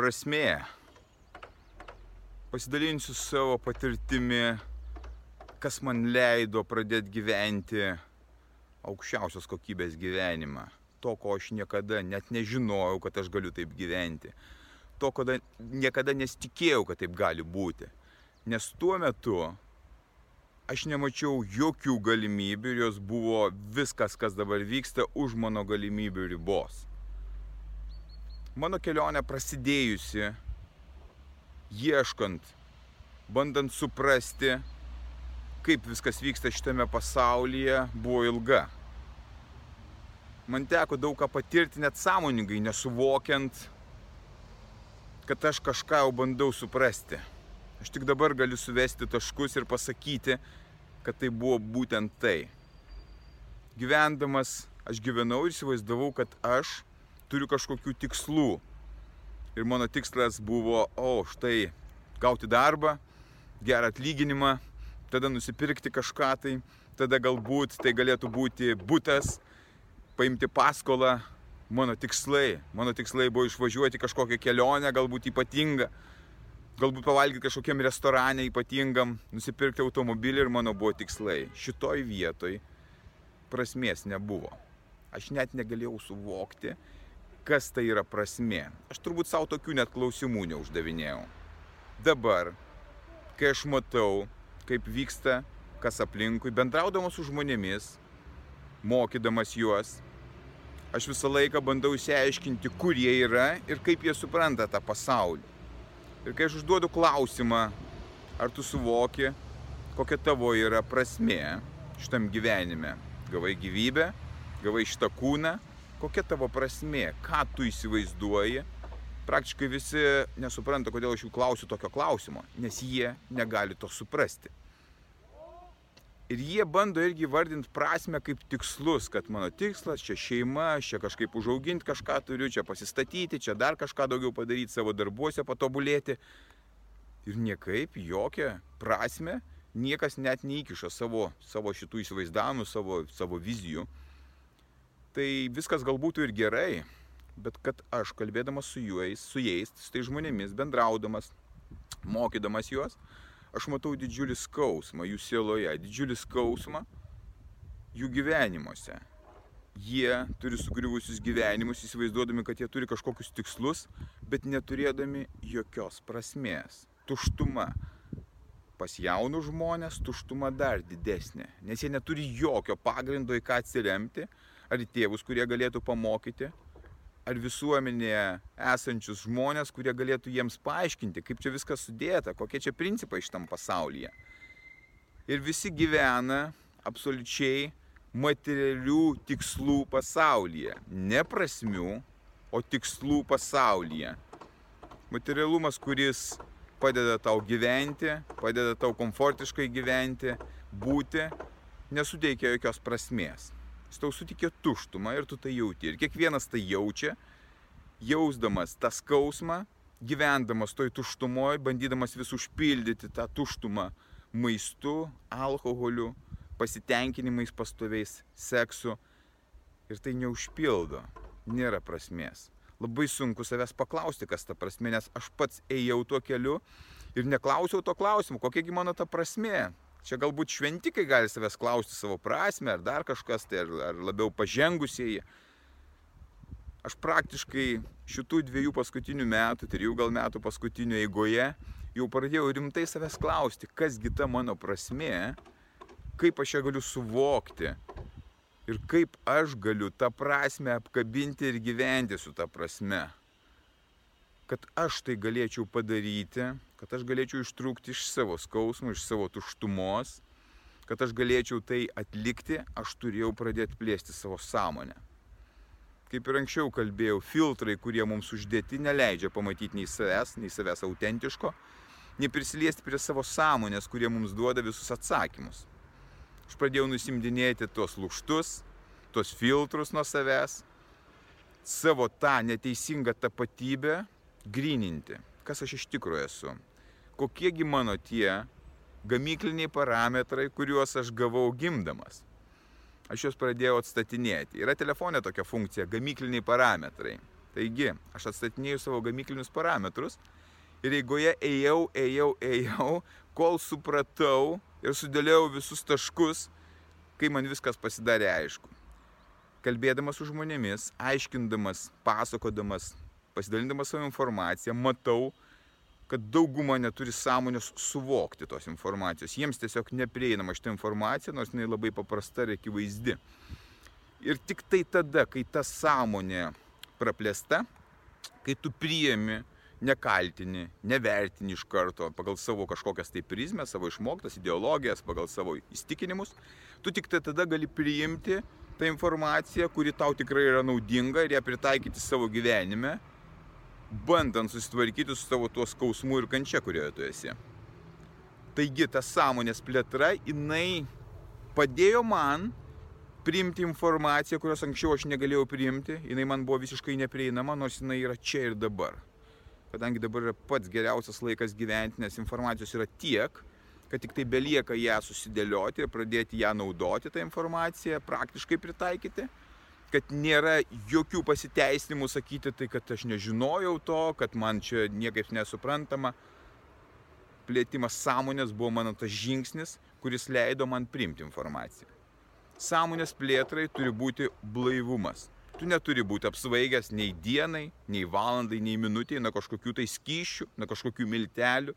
prasmė. Pasidalinsiu savo patirtimi, kas man leido pradėti gyventi aukščiausios kokybės gyvenimą. To, ko aš niekada net nežinojau, kad aš galiu taip gyventi. To, ko niekada nesitikėjau, kad taip gali būti. Nes tuo metu aš nemačiau jokių galimybių ir jos buvo viskas, kas dabar vyksta, už mano galimybių ribos mano kelionė prasidėjusi, ieškant, bandant suprasti, kaip viskas vyksta šitame pasaulyje, buvo ilga. Man teko daug ką patirti net sąmoningai, nesuvokiant, kad aš kažką jau bandau suprasti. Aš tik dabar galiu suvesti taškus ir pasakyti, kad tai buvo būtent tai. Gyvendamas aš gyvenau ir įsivaizdavau, kad aš turiu kažkokių tikslų. Ir mano tikslas buvo, o štai, gauti darbą, gerą atlyginimą, tada nusipirkti kažką tai, tada galbūt tai galėtų būti būtas, paimti paskolą. Mano tikslai, mano tikslai buvo išvažiuoti kažkokią kelionę, galbūt ypatingą, galbūt pavalgyti kažkokiam restorane ypatingam, nusipirkti automobilį ir mano buvo tikslai. Šitoj vietoj prasmės nebuvo. Aš net negalėjau suvokti, kas tai yra prasmė. Aš turbūt savo tokių net klausimų neuždavinėjau. Dabar, kai aš matau, kaip vyksta kas aplinkui, bendraudamas su žmonėmis, mokydamas juos, aš visą laiką bandau išsiaiškinti, kur jie yra ir kaip jie supranta tą pasaulį. Ir kai aš užduodu klausimą, ar tu suvoki, kokia tavo yra prasmė šitam gyvenime, gavai gyvybę, gavai šitą kūną, kokia tavo prasmė, ką tu įsivaizduoji. Praktiškai visi nesupranta, kodėl aš jų klausiu tokio klausimo, nes jie negali to suprasti. Ir jie bando irgi vardinti prasme kaip tikslus, kad mano tikslas čia šeima, čia kažkaip užauginti kažką turiu, čia pasistatyti, čia dar kažką daugiau padaryti savo darbuose, patobulėti. Ir niekaip, jokia prasme, niekas net neįkiša savo, savo šitų įsivaizdavimų, savo, savo vizijų tai viskas gal būtų ir gerai, bet kad aš kalbėdamas su juos, su jais, su tai žmonėmis, bendraudamas, mokydamas juos, aš matau didžiulį skausmą jų sieloje, didžiulį skausmą jų gyvenimuose. Jie turi sugriuvusius gyvenimus, įsivaizduodami, kad jie turi kažkokius tikslus, bet neturėdami jokios prasmės. Tuštuma. Pas jaunus žmonės tuštuma dar didesnė, nes jie neturi jokio pagrindo į ką atsiremti, ar į tėvus, kurie galėtų pamokyti, ar visuomenėje esančius žmonės, kurie galėtų jiems paaiškinti, kaip čia viskas sudėta, kokie čia principai šitam pasaulyje. Ir visi gyvena absoliučiai materialių tikslų pasaulyje. Ne prasmių, o tikslų pasaulyje. Materialumas, kuris padeda tau gyventi, padeda tau komfortiškai gyventi, būti, nesuteikia jokios prasmės jis tau sutikė tuštumą ir tu tai jauti. Ir kiekvienas tai jaučia, jausdamas tą skausmą, gyvendamas toj tuštumoje, bandydamas vis užpildyti tą tuštumą maistu, alkoholiu, pasitenkinimais pastoviais, seksu. Ir tai neužpildo, nėra prasmės. Labai sunku savęs paklausti, kas ta prasme, nes aš pats ėjau tuo keliu ir neklausiau to klausimo, kokiagi mano ta prasme. Čia galbūt šventikai gali savęs klausti savo prasme, ar dar kažkas, tai ar, ar labiau pažengusieji. Aš praktiškai šitų dviejų paskutinių metų, trijų gal metų paskutinio eigoje, jau pradėjau rimtai savęs klausti, kasgi ta mano prasme, kaip aš ją galiu suvokti ir kaip aš galiu tą prasme apkabinti ir gyventi su tą prasme. Kad aš tai galėčiau padaryti, kad aš galėčiau ištrūkti iš savo skausmo, iš savo tuštumos, kad aš galėčiau tai atlikti, aš turėjau pradėti plėsti savo sąmonę. kaip ir anksčiau kalbėjau, filtrai, kurie mums uždėti, neleidžia pamatyti nei savęs, nei savęs autentiško, nei prisiliesti prie savo sąmonės, kurie mums duoda visus atsakymus. Aš pradėjau nusimdinėti tuos lūkštus, tuos filtrus nuo savęs, savo tą neteisingą tapatybę grininti, kas aš iš tikrųjų esu, kokiegi mano tie gamykliniai parametrai, kuriuos aš gavau gimdamas aš juos pradėjau atstatinėti. Yra telefonė tokia funkcija - gamykliniai parametrai. Taigi, aš atstatinėjau savo gamyklinius parametrus ir eigoje ėjau, ėjau, ėjau, kol supratau ir sudėliau visus taškus, kai man viskas pasidarė aišku. Kalbėdamas su žmonėmis, aiškindamas, pasakodamas, pasidalindamas savo informaciją, matau, kad dauguma neturi sąmonės suvokti tos informacijos. Jiems tiesiog neprieinama šitą informaciją, nors jinai labai paprasta ir akivaizdi. Ir tik tai tada, kai ta sąmonė praplėsta, kai tu priemi, nekaltini, nevertini iš karto pagal savo kažkokias tai prizmę, savo išmoktas ideologijas, pagal savo įstikinimus, tu tik tai tada gali priimti tą informaciją, kuri tau tikrai yra naudinga ir ją pritaikyti savo gyvenime bandant susitvarkyti su savo tuo skausmu ir kančia, kurioje tu esi. Taigi ta sąmonės plėtra, jinai padėjo man priimti informaciją, kurios anksčiau aš negalėjau priimti, jinai man buvo visiškai neprieinama, nors jinai yra čia ir dabar. Kadangi dabar yra pats geriausias laikas gyventi, nes informacijos yra tiek, kad tik tai belieka ją susidėlioti ir pradėti ją naudoti, tą informaciją praktiškai pritaikyti kad nėra jokių pasiteisinimų sakyti tai, kad aš nežinojau to, kad man čia niekaip nesuprantama. Plėtimas sąmonės buvo mano tas žingsnis, kuris leido man priimti informaciją. Sąmonės plėtrai turi būti blaivumas. Tu neturi būti apsvaigęs nei dienai, nei valandai, nei minutiai nuo kažkokių tai skyšių, nuo kažkokių miltelių,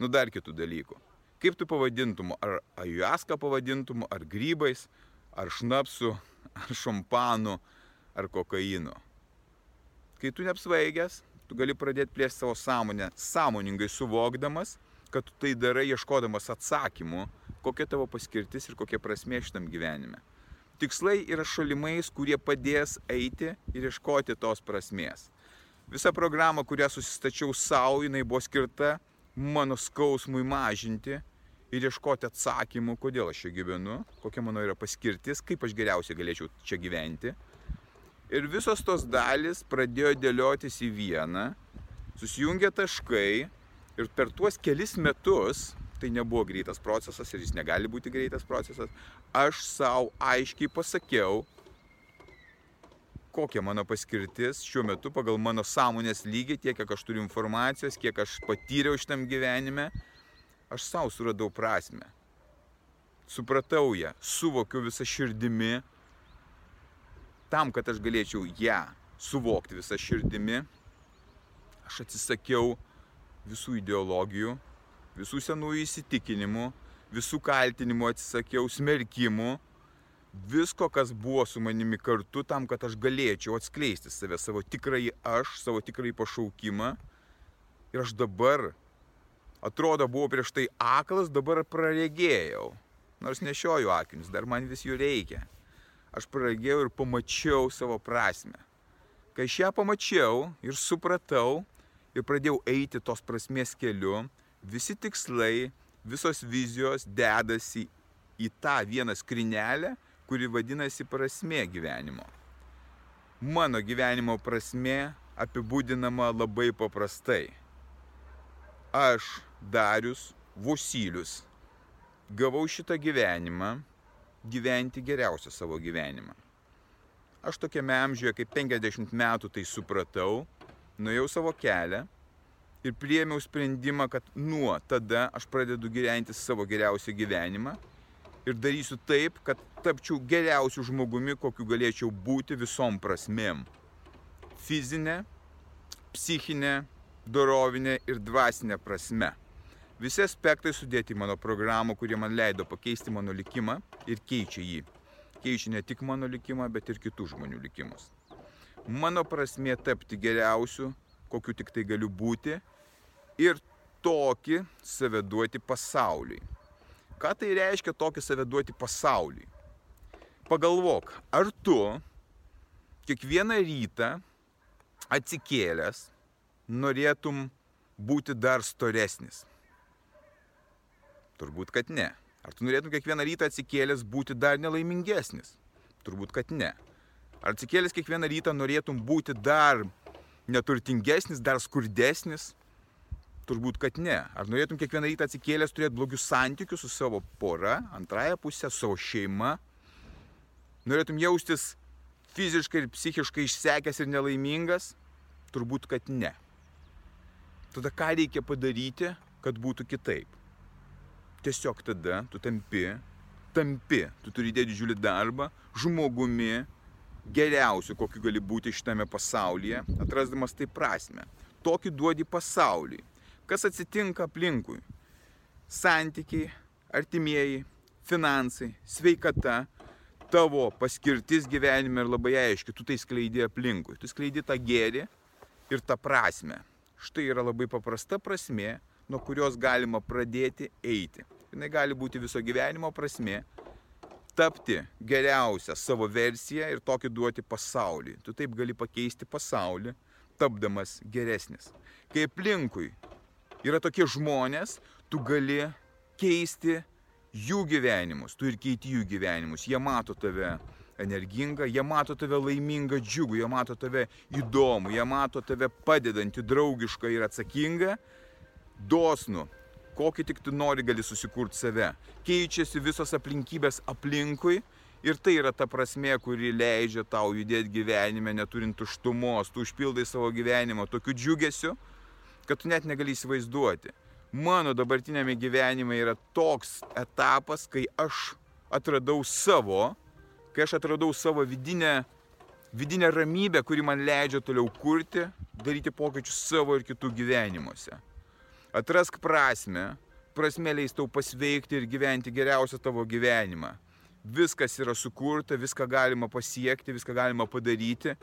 nuo dar kitų dalykų. Kaip tu pavadintum, ar ajuaską pavadintum, ar grybais, ar šnapsu, ar šampanu, ar kokainu. Kai tu neapsvaigęs, tu gali pradėti plėsti savo sąmonę, sąmoningai suvokdamas, kad tu tai darai ieškodamas atsakymų, kokia tavo paskirtis ir kokia prasmė šitam gyvenime. Tikslai yra šalimais, kurie padės eiti ir ieškoti tos prasmės. Visa programa, kurią susistačiau savo, jinai buvo skirta mano skausmui mažinti ir ieškoti atsakymų, kodėl aš čia gyvenu, kokia mano yra paskirtis, kaip aš geriausiai galėčiau čia gyventi. Ir visos tos dalis pradėjo dėliotis į vieną, susijungė taškai ir per tuos kelis metus, tai nebuvo greitas procesas ir jis negali būti greitas procesas, aš savo aiškiai pasakiau, kokia mano paskirtis šiuo metu pagal mano sąmonės lygį, tiek kiek aš turiu informacijos, kiek aš patyriau šitam gyvenime aš savo suradau prasme. Supratau ją, suvokiu visą širdimi. Tam, kad aš galėčiau ją suvokti visą širdimi, aš atsisakiau visų ideologijų, visų senųjų įsitikinimų, visų kaltinimų atsisakiau, smerkimų, visko, kas buvo su manimi kartu, tam, kad aš galėčiau atskleisti save, savo tikrąjį aš, savo tikrąjį pašaukimą. Ir aš dabar atrodo buvau prieš tai aklas, dabar praregėjau. Nors nešioju akinius, dar man vis jų reikia. Aš praregėjau ir pamačiau savo prasme. Kai aš ją pamačiau ir supratau ir pradėjau eiti tos prasmės keliu, visi tikslai, visos vizijos dedasi į tą vieną skrinelę, kuri vadinasi prasmė gyvenimo. Mano gyvenimo prasmė apibūdinama labai paprastai. Aš Darius Vosylius. Gavau šitą gyvenimą gyventi geriausią savo gyvenimą. Aš tokiame amžiuje kaip 50 metų tai supratau, nuėjau savo kelią ir priėmiau sprendimą, kad nuo tada aš pradedu gyventi savo geriausią gyvenimą ir darysiu taip, kad tapčiau geriausiu žmogumi, kokiu galėčiau būti visom prasmėm. Fizinė, psichinė, dorovinė ir dvasinė prasme. Visi aspektai sudėti mano programą, kurie man leido pakeisti mano likimą ir keičia jį. Keičia ne tik mano likimą, bet ir kitų žmonių likimus. Mano prasmė tapti geriausiu, kokiu tik tai galiu būti ir tokį save duoti pasauliui. Ką tai reiškia tokį save duoti pasauliui? Pagalvok, ar tu kiekvieną rytą atsikėlęs norėtum būti dar storesnis? Turbūt, kad ne. Ar tu norėtum kiekvieną rytą atsikėlęs būti dar nelaimingesnis? Turbūt, kad ne. Ar atsikėlęs kiekvieną rytą norėtum būti dar neturtingesnis, dar skurdesnis? Turbūt, kad ne. Ar norėtum kiekvieną rytą atsikėlęs turėti blogius santykius su savo pora, antrąją pusę, savo šeima? Norėtum jaustis fiziškai ir psichiškai išsekęs ir nelaimingas? Turbūt, kad ne. Tada ką reikia padaryti, kad būtų kitaip? Tiesiog tada tu tampi, tampi, tu turi dėti didžiulį darbą, žmogumi, geriausiu, kokiu gali būti šitame pasaulyje, atrasdamas tai prasme. Tokį duodi pasauliui kas atsitinka aplinkui. Santykiai, artimieji, finansai, sveikata, tavo paskirtis gyvenime ir labai aiški, tu tai skleidi aplinkui. Tu skleidi tą gėrį ir tą prasme. Štai yra labai paprasta prasme, nuo kurios galima pradėti eiti. Jis gali būti viso gyvenimo prasme, tapti geriausią savo versiją ir tokį duoti pasauliui. Tu taip gali pakeisti pasaulį, tapdamas geresnis. Kai aplinkui yra tokie žmonės, tu gali keisti jų gyvenimus, tu ir keiti jų gyvenimus. Jie mato tave energingą, jie mato tave laimingą, džiugų, jie mato tave įdomų, jie mato tave padedantį, draugišką ir atsakingą, dosnų. Kokį tik tu nori gali susikurti save. Keičiasi visos aplinkybės aplinkui ir tai yra ta prasme, kuri leidžia tau judėti gyvenime, neturint tuštumos. Tu užpildai savo gyvenimą tokiu džiugesiu, kad tu net negali įsivaizduoti. Mano dabartinėme gyvenime yra toks etapas, kai aš atradau savo, kai aš atradau savo vidinę, vidinę ramybę, kuri man leidžia toliau kurti, daryti pokyčius savo ir kitų gyvenimuose. Atrask prasme, prasme leis tau pasveikti ir gyventi geriausią tavo gyvenimą. Viskas yra sukurta, viską galima pasiekti, viską galima padaryti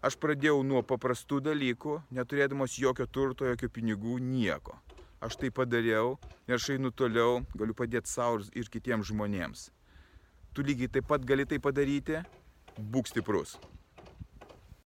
Aš pradėjau nuo paprastų dalykų, neturėdamas jokio turto, jokio pinigų, nieko. Aš tai padariau ir aš einu toliau, galiu padėti savo ir kitiems žmonėms. Tu lygiai taip pat gali tai padaryti, būk stiprus.